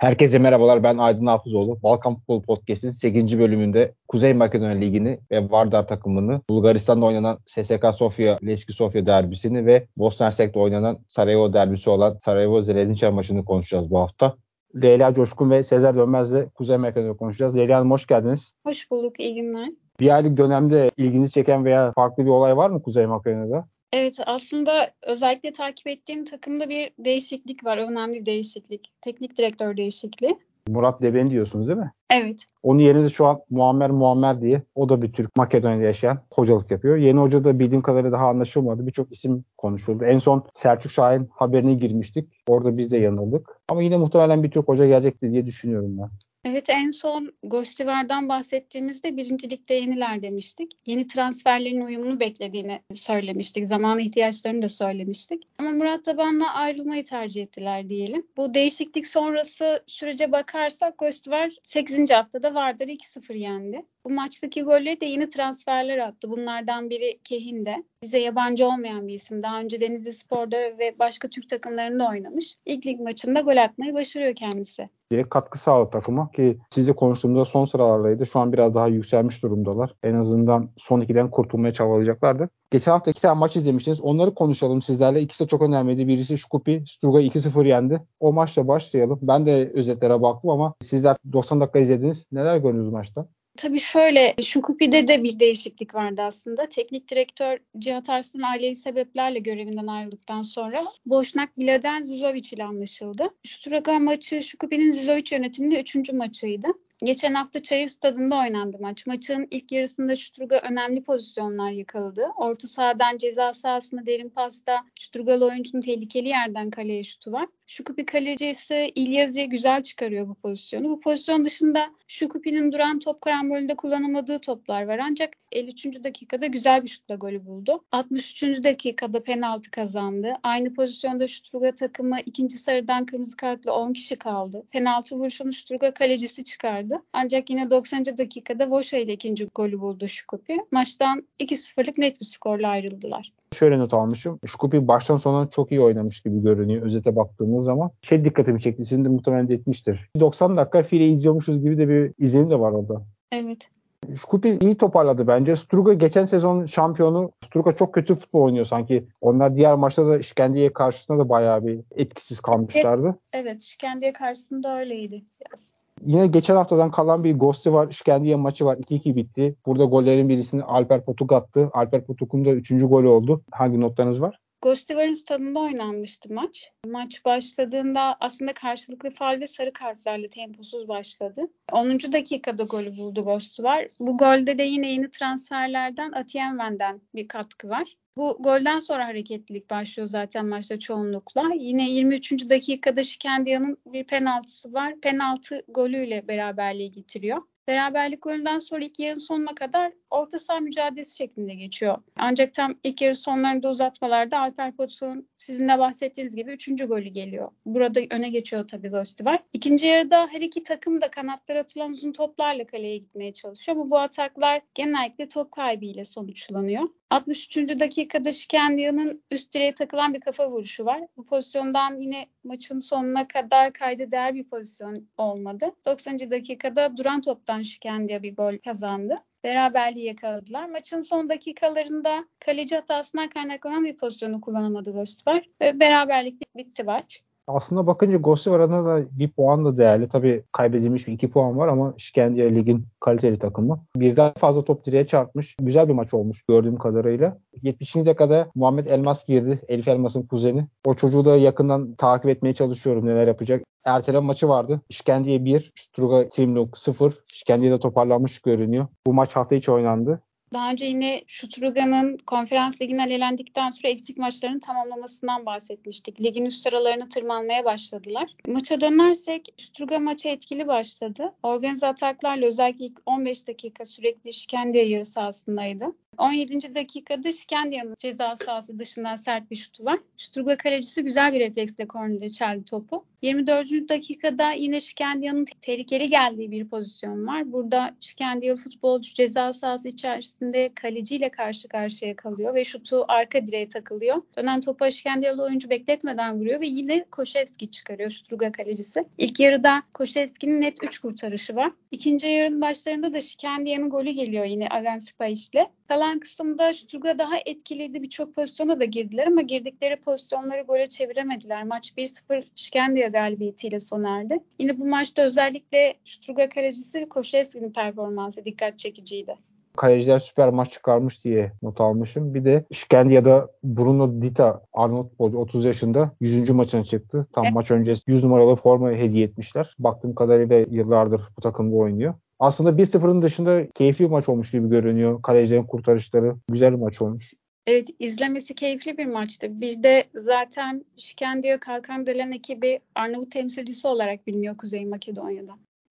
Herkese merhabalar ben Aydın Hafızoğlu. Balkan Futbol Podcast'in 8. bölümünde Kuzey Makedonya Ligi'ni ve Vardar takımını, Bulgaristan'da oynanan SSK Sofia, Leski Sofia derbisini ve Bosna Hersek'te oynanan Sarajevo derbisi olan Sarajevo Zelenča maçını konuşacağız bu hafta. Leyla Coşkun ve Sezer Dönmez'le Kuzey Makedonya konuşacağız. Leyla Hanım hoş geldiniz. Hoş bulduk, iyi günler. Bir aylık dönemde ilginizi çeken veya farklı bir olay var mı Kuzey Makedonya'da? Evet aslında özellikle takip ettiğim takımda bir değişiklik var. Önemli bir değişiklik. Teknik direktör değişikliği. Murat Deben diyorsunuz değil mi? Evet. Onun yerine de şu an Muammer Muammer diye o da bir Türk Makedonya'da yaşayan hocalık yapıyor. Yeni hoca da bildiğim kadarıyla daha anlaşılmadı. Birçok isim konuşuldu. En son Selçuk Şahin haberine girmiştik. Orada biz de yanıldık. Ama yine muhtemelen bir Türk hoca gelecekti diye düşünüyorum ben. Evet en son Gostivar'dan bahsettiğimizde birincilikte yeniler demiştik. Yeni transferlerin uyumunu beklediğini söylemiştik. Zaman ihtiyaçlarını da söylemiştik. Ama Murat Taban'la ayrılmayı tercih ettiler diyelim. Bu değişiklik sonrası sürece bakarsak Gostivar 8. haftada Vardar 2-0 yendi. Bu maçtaki golleri de yeni transferler attı. Bunlardan biri Kehin'de. Bize yabancı olmayan bir isim. Daha önce Denizli Spor'da ve başka Türk takımlarında oynamış. İlk lig maçında gol atmayı başarıyor kendisi diye katkı sağladı takıma ki sizle konuştuğumda son sıralardaydı. Şu an biraz daha yükselmiş durumdalar. En azından son ikiden kurtulmaya çabalayacaklardı. Geçen hafta iki tane maç izlemiştiniz. Onları konuşalım sizlerle. İkisi de çok önemliydi. Birisi Şkupi, Struga 2-0 yendi. O maçla başlayalım. Ben de özetlere baktım ama sizler 90 dakika izlediniz. Neler gördünüz maçta? Tabii şöyle Şukupi'de de bir değişiklik vardı aslında. Teknik direktör Cihat Arslan ailevi sebeplerle görevinden ayrıldıktan sonra Boşnak Biladen Zizovic ile anlaşıldı. Şuturaga maçı Şukupi'nin Zizovic yönetiminde üçüncü maçıydı. Geçen hafta Çayır Stadı'nda oynandı maç. Maçın ilk yarısında Şuturga önemli pozisyonlar yakaladı. Orta sahadan ceza sahasına derin pasta Şuturgalı oyuncunun tehlikeli yerden kaleye şutu var. Şukupi kaleci ise İlyazi'ye güzel çıkarıyor bu pozisyonu. Bu pozisyon dışında Şukupi'nin duran top karambolünde kullanamadığı toplar var. Ancak 53. dakikada güzel bir şutla golü buldu. 63. dakikada penaltı kazandı. Aynı pozisyonda Şuturga takımı ikinci sarıdan kırmızı kartla 10 kişi kaldı. Penaltı vuruşunu Şuturga kalecisi çıkardı. Ancak yine 90. dakikada Voşa ile ikinci golü buldu Şukupi. Maçtan 2-0'lık net bir skorla ayrıldılar. Şöyle not almışım. Şkupi baştan sona çok iyi oynamış gibi görünüyor özete baktığımız zaman. Şey dikkatimi çekti. Sizin de muhtemelen de etmiştir. 90 dakika file izliyormuşuz gibi de bir izlenim de var orada. Evet. Şkupi iyi toparladı bence. Struga geçen sezon şampiyonu. Struga çok kötü futbol oynuyor sanki. Onlar diğer maçta da İşkendiye karşısında da bayağı bir etkisiz kalmışlardı. Evet, İşkendiye karşısında öyleydi biraz. Yine geçen haftadan kalan bir Ghost'i var. İşkendiye maçı var. 2-2 bitti. Burada gollerin birisini Alper Potuk attı. Alper Potuk'un da 3. golü oldu. Hangi notlarınız var? Gostivar'ın stadında oynanmıştı maç. Maç başladığında aslında karşılıklı faal ve sarı kartlarla temposuz başladı. 10. dakikada golü buldu Gostivar. Bu golde de yine yeni transferlerden Atienven'den bir katkı var. Bu golden sonra hareketlilik başlıyor zaten maçta çoğunlukla. Yine 23. dakikada Şikendiya'nın bir penaltısı var. Penaltı golüyle beraberliği getiriyor. Beraberlik golünden sonra ilk yarının sonuna kadar orta saha mücadelesi şeklinde geçiyor. Ancak tam ilk yarı sonlarında uzatmalarda Alper Potuk'un sizin de bahsettiğiniz gibi üçüncü golü geliyor. Burada öne geçiyor tabii Gösti var. İkinci yarıda her iki takım da kanatlara atılan uzun toplarla kaleye gitmeye çalışıyor. Ama bu ataklar genellikle top kaybıyla sonuçlanıyor. 63. dakikada Şikendiya'nın üst direğe takılan bir kafa vuruşu var. Bu pozisyondan yine maçın sonuna kadar kayda değer bir pozisyon olmadı. 90. dakikada duran toptan Şikendiya bir gol kazandı beraberliği yakaladılar. Maçın son dakikalarında kaleci hatasından kaynaklanan bir pozisyonu kullanamadı Gostisvar ve beraberlik bitti maç. Aslında bakınca Gostisvar adına da bir puan da değerli. Tabii kaybedilmiş bir iki puan var ama İşkence Lig'in kaliteli takımı. Birden fazla top direğe çarpmış. Güzel bir maç olmuş gördüğüm kadarıyla. 70. dakikada Muhammed Elmas girdi. Elif Elmas'ın kuzeni. O çocuğu da yakından takip etmeye çalışıyorum neler yapacak. Ertelen maçı vardı. İşkendiye 1, Struga Timluk 0. İşkendiye de toparlanmış görünüyor. Bu maç hafta içi oynandı. Daha önce yine Şuturuga'nın konferans ligine elendikten sonra eksik maçlarını tamamlamasından bahsetmiştik. Ligin üst sıralarını tırmanmaya başladılar. Maça dönersek Şuturuga maçı etkili başladı. Organize ataklarla özellikle ilk 15 dakika sürekli işkence yarı sahasındaydı. 17. dakikada Şikendia'nın ceza sahası dışından sert bir şutu var. Şturga kalecisi güzel bir refleksle kornerde çeldi topu. 24. dakikada yine Şikendia'nın tehlikeli geldiği bir pozisyon var. Burada Şikendia futbolcu ceza sahası içerisinde kaleciyle karşı karşıya kalıyor ve şutu arka direğe takılıyor. Dönen topu Şikendia'lı oyuncu bekletmeden vuruyor ve yine Koşevski çıkarıyor Şturga kalecisi. İlk yarıda Koşevski'nin net 3 kurtarışı var. İkinci yarının başlarında da Şikendia'nın golü geliyor yine Agan Spaiş'le. Kalan kısımda Şturga daha etkiliydi. Birçok pozisyona da girdiler ama girdikleri pozisyonları gole çeviremediler. Maç 1-0 Şikendia galibiyetiyle sona erdi. Yine bu maçta özellikle Şturga kalecisi Koşevski'nin performansı dikkat çekiciydi kaleciler süper maç çıkarmış diye not almışım. Bir de Şkendia'da Bruno Dita Arnold futbolcu 30 yaşında 100. maçına çıktı. Tam evet. maç öncesi 100 numaralı forma hediye etmişler. Baktığım kadarıyla yıllardır bu takımda oynuyor. Aslında 1-0'ın dışında keyifli bir maç olmuş gibi görünüyor. Kalecilerin kurtarışları güzel bir maç olmuş. Evet izlemesi keyifli bir maçtı. Bir de zaten Şikendiya Kalkan Delen ekibi Arnavut temsilcisi olarak biliniyor Kuzey Makedonya'da.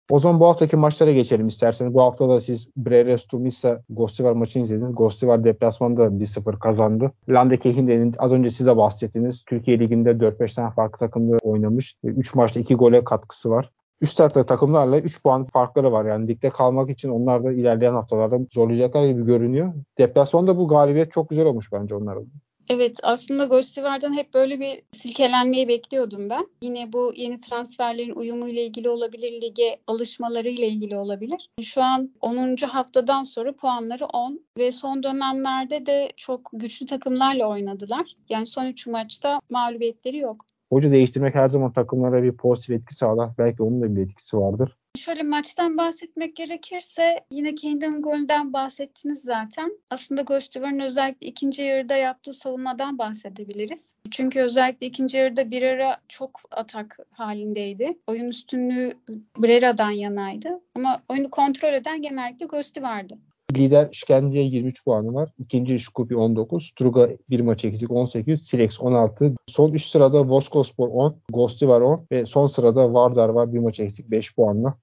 O zaman bu haftaki maçlara geçelim isterseniz. Bu hafta da siz Breres Tumisa Gostivar maçını izlediniz. Gostivar deplasmanda 1-0 kazandı. Lande Kehinde'nin az önce size bahsettiğiniz Türkiye Ligi'nde 4-5 tane farklı takımda oynamış. 3 maçta 2 gole katkısı var. Üst tarafta takımlarla 3 puan farkları var. Yani ligde kalmak için onlar da ilerleyen haftalarda zorlayacaklar gibi görünüyor. Deplasmanda bu galibiyet çok güzel olmuş bence onların. Evet aslında Gostivar'dan hep böyle bir silkelenmeyi bekliyordum ben. Yine bu yeni transferlerin uyumuyla ilgili olabilir, lige alışmalarıyla ilgili olabilir. Şu an 10. haftadan sonra puanları 10 ve son dönemlerde de çok güçlü takımlarla oynadılar. Yani son 3 maçta mağlubiyetleri yok. Hoca değiştirmek her zaman takımlara bir pozitif etki sağlar. Belki onun da bir etkisi vardır. Şöyle maçtan bahsetmek gerekirse yine Kendall'ın golünden bahsettiniz zaten. Aslında Göztepe'nin özellikle ikinci yarıda yaptığı savunmadan bahsedebiliriz. Çünkü özellikle ikinci yarıda bir ara çok atak halindeydi. Oyun üstünlüğü Brera'dan yanaydı. Ama oyunu kontrol eden genellikle Göztepe vardı. Lider Şkendiye 23 puanı var. İkinci Şkupi 19. Struga bir maç eksik 18. Silex 16. Son 3 sırada Voskospor 10. Gosti var 10. Ve son sırada Vardar var. Bir maç eksik 5 puanla.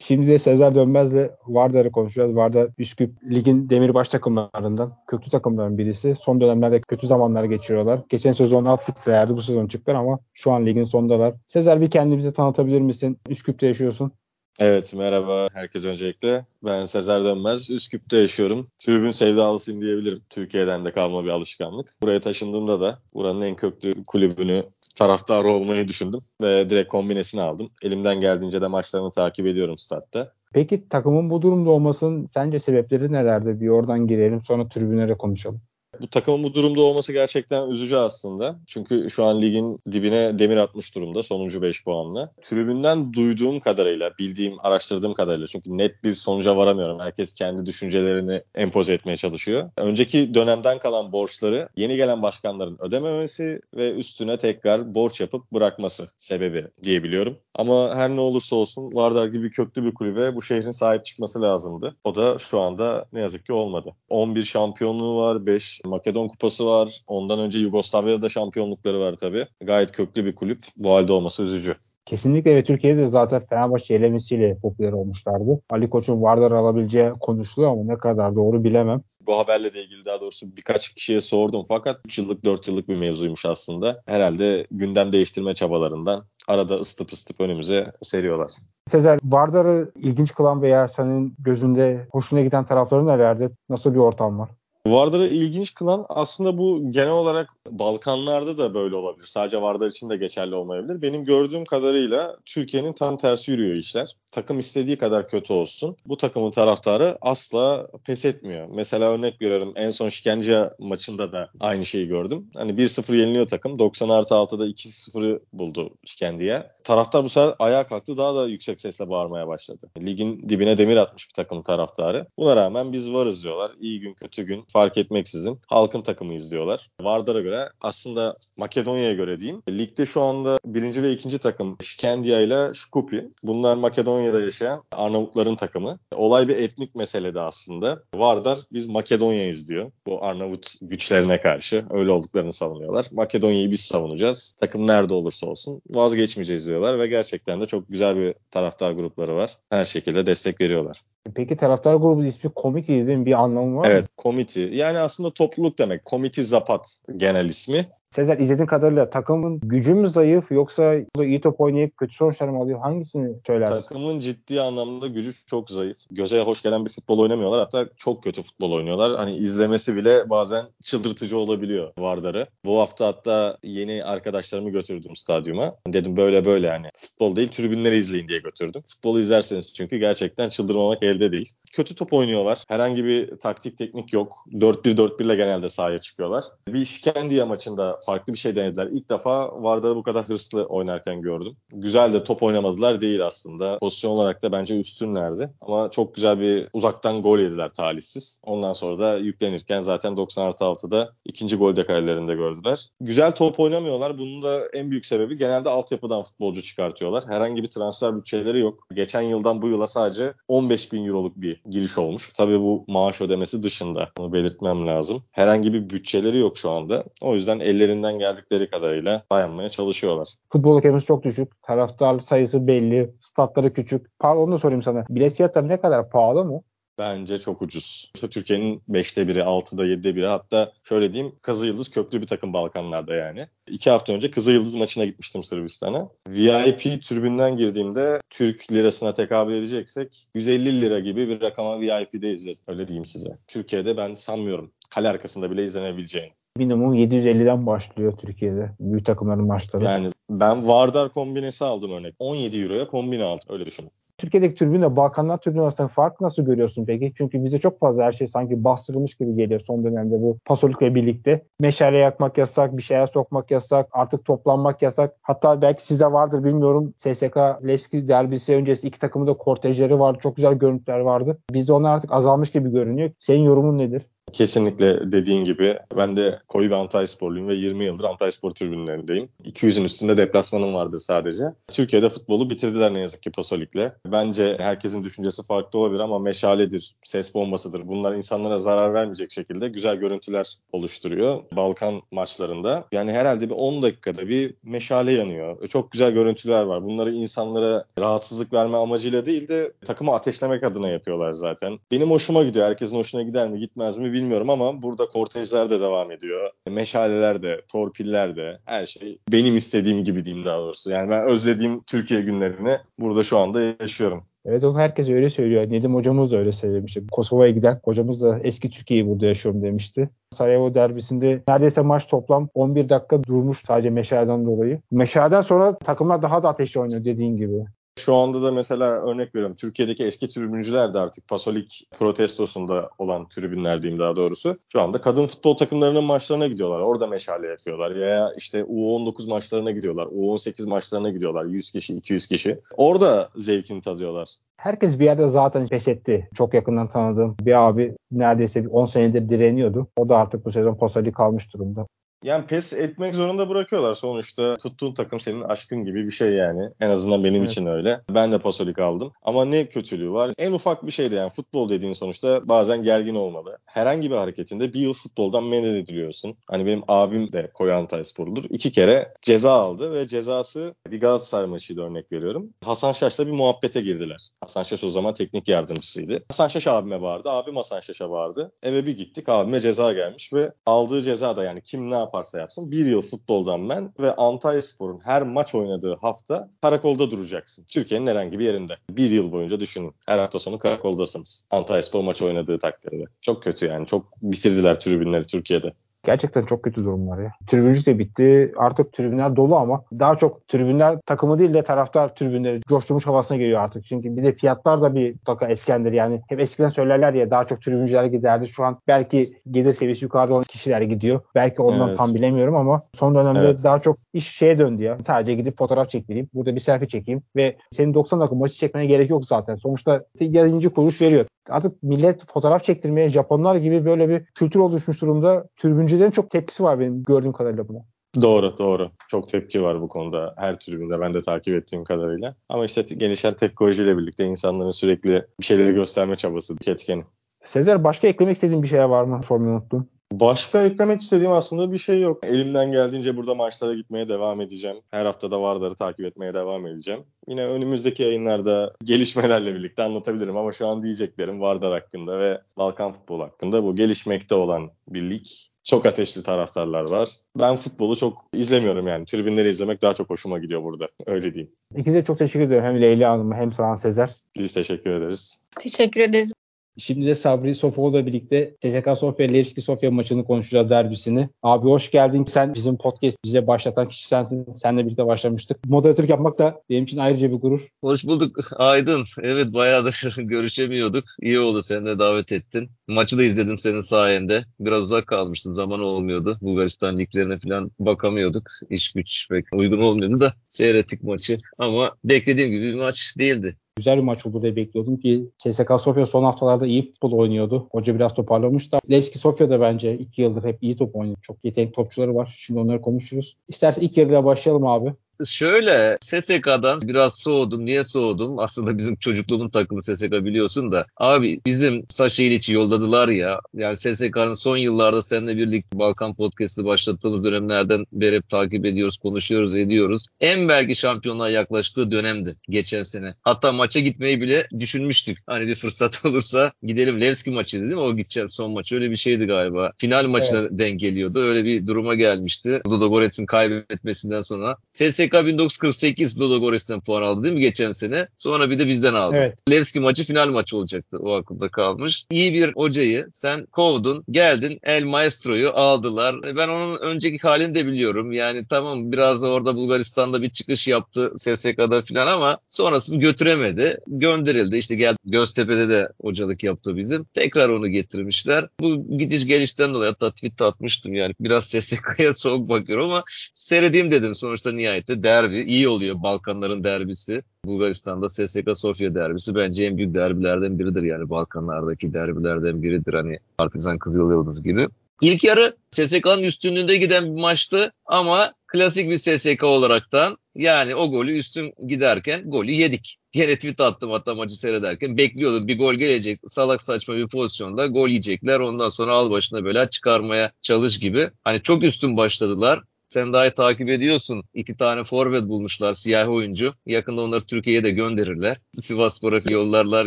Şimdi de Sezer Dönmez'le Vardar'ı konuşacağız. Vardar Üsküp ligin demirbaş takımlarından, köklü takımların birisi. Son dönemlerde kötü zamanlar geçiriyorlar. Geçen sezon attık değerli bu sezon çıktılar ama şu an ligin sonundalar. Sezer bir kendimizi tanıtabilir misin? Üsküp'te yaşıyorsun. Evet merhaba herkes öncelikle. Ben Sezer Dönmez. Üsküp'te yaşıyorum. Tribün sevdalısıyım diyebilirim. Türkiye'den de kalma bir alışkanlık. Buraya taşındığımda da buranın en köklü kulübünü taraftar olmayı düşündüm. Ve direkt kombinesini aldım. Elimden geldiğince de maçlarını takip ediyorum statta. Peki takımın bu durumda olmasının sence sebepleri nelerdi? Bir oradan girelim sonra tribünlere konuşalım. Bu takımın bu durumda olması gerçekten üzücü aslında. Çünkü şu an ligin dibine demir atmış durumda sonuncu 5 puanla. Tribünden duyduğum kadarıyla, bildiğim, araştırdığım kadarıyla çünkü net bir sonuca varamıyorum. Herkes kendi düşüncelerini empoze etmeye çalışıyor. Önceki dönemden kalan borçları yeni gelen başkanların ödememesi ve üstüne tekrar borç yapıp bırakması sebebi diyebiliyorum. Ama her ne olursa olsun Vardar gibi köklü bir kulübe bu şehrin sahip çıkması lazımdı. O da şu anda ne yazık ki olmadı. 11 şampiyonluğu var, 5 Makedon Kupası var. Ondan önce Yugoslavya'da da şampiyonlukları var tabii. Gayet köklü bir kulüp. Bu halde olması üzücü. Kesinlikle ve Türkiye'de de zaten Fenerbahçe elemesiyle popüler olmuşlardı. Ali Koç'un Vardar alabileceği konuşuluyor ama ne kadar doğru bilemem. Bu haberle de ilgili daha doğrusu birkaç kişiye sordum fakat 3 yıllık 4 yıllık bir mevzuymuş aslında. Herhalde gündem değiştirme çabalarından arada ısıtıp ısıtıp önümüze seriyorlar. Sezer, Vardar'ı ilginç kılan veya senin gözünde hoşuna giden tarafları nelerdi? Nasıl bir ortam var? Vardar'ı ilginç kılan aslında bu genel olarak Balkanlarda da böyle olabilir. Sadece Vardar için de geçerli olmayabilir. Benim gördüğüm kadarıyla Türkiye'nin tam tersi yürüyor işler. Takım istediği kadar kötü olsun. Bu takımın taraftarı asla pes etmiyor. Mesela örnek veriyorum en son Şikence maçında da aynı şeyi gördüm. Hani 1-0 yeniliyor takım. 90 artı 6'da 2-0'ı buldu Şikendi'ye. Taraftar bu sefer ayağa kalktı daha da yüksek sesle bağırmaya başladı. Ligin dibine demir atmış bir takım taraftarı. Buna rağmen biz varız diyorlar. İyi gün kötü gün fark etmeksizin halkın takımı izliyorlar. Vardar'a göre aslında Makedonya'ya göre diyeyim. Ligde şu anda birinci ve ikinci takım Şkendiya ile Şkupi. Bunlar Makedonya'da yaşayan Arnavutların takımı. Olay bir etnik meselede aslında. Vardar biz Makedonya'yız diyor. Bu Arnavut güçlerine karşı öyle olduklarını savunuyorlar. Makedonya'yı biz savunacağız. Takım nerede olursa olsun vazgeçmeyeceğiz diyorlar ve gerçekten de çok güzel bir taraftar grupları var. Her şekilde destek veriyorlar. Peki taraftar grubu ismi komite değil mi? Bir anlamı var Evet, mı? komiti. Yani aslında topluluk demek. Komiti Zapat genel ismi. Sezer izlediğin kadarıyla takımın gücü mü zayıf yoksa iyi top oynayıp kötü sonuçlar mı alıyor? Hangisini söylersin? Takımın ciddi anlamda gücü çok zayıf. Göze hoş gelen bir futbol oynamıyorlar. Hatta çok kötü futbol oynuyorlar. Hani izlemesi bile bazen çıldırtıcı olabiliyor Vardar'ı. Bu hafta hatta yeni arkadaşlarımı götürdüm stadyuma. Dedim böyle böyle yani. Futbol değil tribünleri izleyin diye götürdüm. Futbolu izlerseniz çünkü gerçekten çıldırmamak elde değil. Kötü top oynuyorlar. Herhangi bir taktik teknik yok. 4-1-4-1 ile genelde sahaya çıkıyorlar. Bir Şikendiya maçında farklı bir şey denediler. İlk defa Vardar'ı bu kadar hırslı oynarken gördüm. Güzel de top oynamadılar değil aslında. Pozisyon olarak da bence üstünlerdi. Ama çok güzel bir uzaktan gol yediler talihsiz. Ondan sonra da yüklenirken zaten 90 artı 6'da ikinci golde kalelerinde gördüler. Güzel top oynamıyorlar. Bunun da en büyük sebebi genelde altyapıdan futbolcu çıkartıyorlar. Herhangi bir transfer bütçeleri yok. Geçen yıldan bu yıla sadece 15 bin euroluk bir giriş olmuş. Tabii bu maaş ödemesi dışında. Bunu belirtmem lazım. Herhangi bir bütçeleri yok şu anda. O yüzden ellerinden geldikleri kadarıyla dayanmaya çalışıyorlar. Futbol ekemimiz çok düşük. Taraftar sayısı belli. Statları küçük. Pardon onu da sorayım sana. Bilet fiyatları ne kadar pahalı mı? Bence çok ucuz. İşte Türkiye'nin 5'te biri, 6'da, 7'de biri hatta şöyle diyeyim Kızılyıldız köklü bir takım Balkanlarda yani. İki hafta önce Kızılyıldız maçına gitmiştim Sırbistan'a. VIP tribünden girdiğimde Türk lirasına tekabül edeceksek 150 lira gibi bir rakama VIP'de izledim. Öyle diyeyim size. Türkiye'de ben sanmıyorum. Kale arkasında bile izlenebileceğini. Minimum 750'den başlıyor Türkiye'de. Büyük takımların maçları. Yani ben Vardar kombinesi aldım örnek. 17 euroya kombine aldım. Öyle düşünün. Türkiye'deki tribünle Balkanlar tribünü arasında fark nasıl görüyorsun peki? Çünkü bize çok fazla her şey sanki bastırılmış gibi geliyor son dönemde bu pasolikle birlikte. Meşale yakmak yasak, bir şeyler sokmak yasak, artık toplanmak yasak. Hatta belki sizde vardır bilmiyorum. SSK Levski derbisi öncesi iki takımın da kortejleri vardı. Çok güzel görüntüler vardı. Bizde onlar artık azalmış gibi görünüyor. Senin yorumun nedir? Kesinlikle dediğin gibi ben de koyu bir Antalyasporluyum ve 20 yıldır Antalyaspor tribünlerindeyim. 200'ün üstünde deplasmanım vardır sadece. Türkiye'de futbolu bitirdiler ne yazık ki Pasolik'le. Bence herkesin düşüncesi farklı olabilir ama meşaledir, ses bombasıdır. Bunlar insanlara zarar vermeyecek şekilde güzel görüntüler oluşturuyor Balkan maçlarında. Yani herhalde bir 10 dakikada bir meşale yanıyor. Çok güzel görüntüler var. Bunları insanlara rahatsızlık verme amacıyla değil de takımı ateşlemek adına yapıyorlar zaten. Benim hoşuma gidiyor. Herkesin hoşuna gider mi gitmez mi bilmiyorum ama burada kortejler de devam ediyor. Meşaleler de, torpiller de her şey benim istediğim gibi diyeyim daha doğrusu. Yani ben özlediğim Türkiye günlerini burada şu anda yaşıyorum. Evet o herkes öyle söylüyor. Nedim hocamız da öyle söylemişti. Kosova'ya giden hocamız da eski Türkiye'yi burada yaşıyorum demişti. Sarajevo derbisinde neredeyse maç toplam 11 dakika durmuş sadece meşaleden dolayı. Meşaleden sonra takımlar daha da ateşli oynuyor dediğin gibi. Şu anda da mesela örnek veriyorum. Türkiye'deki eski tribüncüler de artık Pasolik protestosunda olan tribünler diyeyim daha doğrusu. Şu anda kadın futbol takımlarının maçlarına gidiyorlar. Orada meşale yapıyorlar. Veya işte U19 maçlarına gidiyorlar. U18 maçlarına gidiyorlar. 100 kişi, 200 kişi. Orada zevkini tadıyorlar. Herkes bir yerde zaten pes etti. Çok yakından tanıdığım bir abi neredeyse 10 senedir direniyordu. O da artık bu sezon Pasolik kalmış durumda. Yani pes etmek zorunda bırakıyorlar sonuçta. Tuttuğun takım senin aşkın gibi bir şey yani. En azından benim evet. için öyle. Ben de Pasolik aldım. Ama ne kötülüğü var? En ufak bir şeydi yani. Futbol dediğin sonuçta bazen gergin olmalı. Herhangi bir hareketinde bir yıl futboldan men ediliyorsun. Hani benim abim de Koyu Antalyasporludur. İki kere ceza aldı ve cezası bir Galatasaray maçıydı örnek veriyorum. Hasan Şaş'la bir muhabbete girdiler. Hasan Şaş o zaman teknik yardımcısıydı. Hasan Şaş abime vardı. Abim Hasan Şaş'a vardı. Eve bir gittik. Abime ceza gelmiş ve aldığı ceza da yani kim ne yaparsa yapsın bir yıl futboldan ben ve Antalya Spor'un her maç oynadığı hafta karakolda duracaksın. Türkiye'nin herhangi bir yerinde. Bir yıl boyunca düşünün. Her hafta sonu karakoldasınız. Antalya Spor maç oynadığı takdirde. Çok kötü yani. Çok bitirdiler tribünleri Türkiye'de. Gerçekten çok kötü durumlar ya. Tribüncü de bitti. Artık tribünler dolu ama daha çok tribünler takımı değil de taraftar tribünleri coşturmuş havasına geliyor artık. Çünkü bir de fiyatlar da bir taka etkendir. Yani hep eskiden söylerler ya daha çok tribüncüler giderdi. Şu an belki gelir seviyesi yukarıda olan kişiler gidiyor. Belki ondan evet. tam bilemiyorum ama son dönemde evet. daha çok iş şeye döndü ya. Sadece gidip fotoğraf çektireyim. Burada bir selfie çekeyim ve senin 90 dakika maçı çekmene gerek yok zaten. Sonuçta yayıncı kuruluş veriyor. Artık millet fotoğraf çektirmeye Japonlar gibi böyle bir kültür oluşmuş durumda. Tribüncülerin çok tepkisi var benim gördüğüm kadarıyla buna. Doğru doğru. Çok tepki var bu konuda her tribünde ben de takip ettiğim kadarıyla. Ama işte gelişen teknolojiyle birlikte insanların sürekli bir şeyleri gösterme çabası etkeni. Sezer başka eklemek istediğin bir şey var mı? Sormayı unuttum. Başka eklemek istediğim aslında bir şey yok. Elimden geldiğince burada maçlara gitmeye devam edeceğim. Her hafta da Vardar'ı takip etmeye devam edeceğim. Yine önümüzdeki yayınlarda gelişmelerle birlikte anlatabilirim ama şu an diyeceklerim Vardar hakkında ve Balkan futbolu hakkında bu gelişmekte olan bir lig. Çok ateşli taraftarlar var. Ben futbolu çok izlemiyorum yani. Tribünleri izlemek daha çok hoşuma gidiyor burada. Öyle diyeyim. İkinize çok teşekkür ediyorum. Hem Leyla Hanım hem Sağhan Sezer. Biz teşekkür ederiz. Teşekkür ederiz. Şimdi de Sabri Sofoğlu'la birlikte TSK Sofya Levski Sofya maçını konuşacağız derbisini. Abi hoş geldin. Sen bizim podcast bize başlatan kişi sensin. Seninle birlikte başlamıştık. Moderatörlük yapmak da benim için ayrıca bir gurur. Hoş bulduk Aydın. Evet bayağıdır görüşemiyorduk. İyi oldu sen de davet ettin. Maçı da izledim senin sayende. Biraz uzak kalmıştım. Zaman olmuyordu. Bulgaristan liglerine falan bakamıyorduk. İş güç pek uygun olmuyordu da seyrettik maçı. Ama beklediğim gibi bir maç değildi güzel bir maç olur diye bekliyordum ki CSK Sofya son haftalarda iyi futbol oynuyordu. Hoca biraz toparlamış da. Levski Sofya da bence iki yıldır hep iyi top oynuyor. Çok yetenekli topçuları var. Şimdi onları konuşuruz. İstersen ilk yarıya başlayalım abi. Şöyle SSK'dan biraz soğudum. Niye soğudum? Aslında bizim çocukluğumun takımı SSK biliyorsun da. Abi bizim Saşa İliç'i yolladılar ya. Yani SSK'nın son yıllarda seninle birlikte Balkan Podcast'ı başlattığımız dönemlerden beri hep takip ediyoruz, konuşuyoruz, ediyoruz. En belki şampiyonluğa yaklaştığı dönemdi geçen sene. Hatta maça gitmeyi bile düşünmüştük. Hani bir fırsat olursa gidelim. Levski maçıydı değil mi? O gideceğim son maç. Öyle bir şeydi galiba. Final maçına evet. denk geliyordu. Öyle bir duruma gelmişti. Dodo Gorets'in kaybetmesinden sonra. SSK CSK 1948 Ludogorets'ten puan aldı değil mi geçen sene? Sonra bir de bizden aldı. Evet. Levski maçı final maçı olacaktı. O aklımda kalmış. İyi bir hocayı sen kovdun. Geldin El Maestro'yu aldılar. E, ben onun önceki halini de biliyorum. Yani tamam biraz orada Bulgaristan'da bir çıkış yaptı SSK'da falan ama sonrasını götüremedi. Gönderildi. İşte geldi Göztepe'de de hocalık yaptı bizim. Tekrar onu getirmişler. Bu gidiş gelişten dolayı hatta tweet atmıştım yani. Biraz SSK'ya soğuk bakıyorum ama seyredeyim dedim. Sonuçta nihayet derbi iyi oluyor. Balkanların derbisi. Bulgaristan'da SSK Sofya derbisi bence en büyük derbilerden biridir yani Balkanlardaki derbilerden biridir hani Partizan Kızıl Yıldız gibi. İlk yarı SSK'nın üstünlüğünde giden bir maçtı ama klasik bir SSK olaraktan yani o golü üstün giderken golü yedik. Gene tweet attım hatta maçı seyrederken bekliyordum bir gol gelecek salak saçma bir pozisyonda gol yiyecekler ondan sonra al başına böyle çıkarmaya çalış gibi. Hani çok üstün başladılar. Sen daha takip ediyorsun. İki tane forvet bulmuşlar siyah oyuncu. Yakında onları Türkiye'ye de gönderirler. Sivasspor'a yollarlar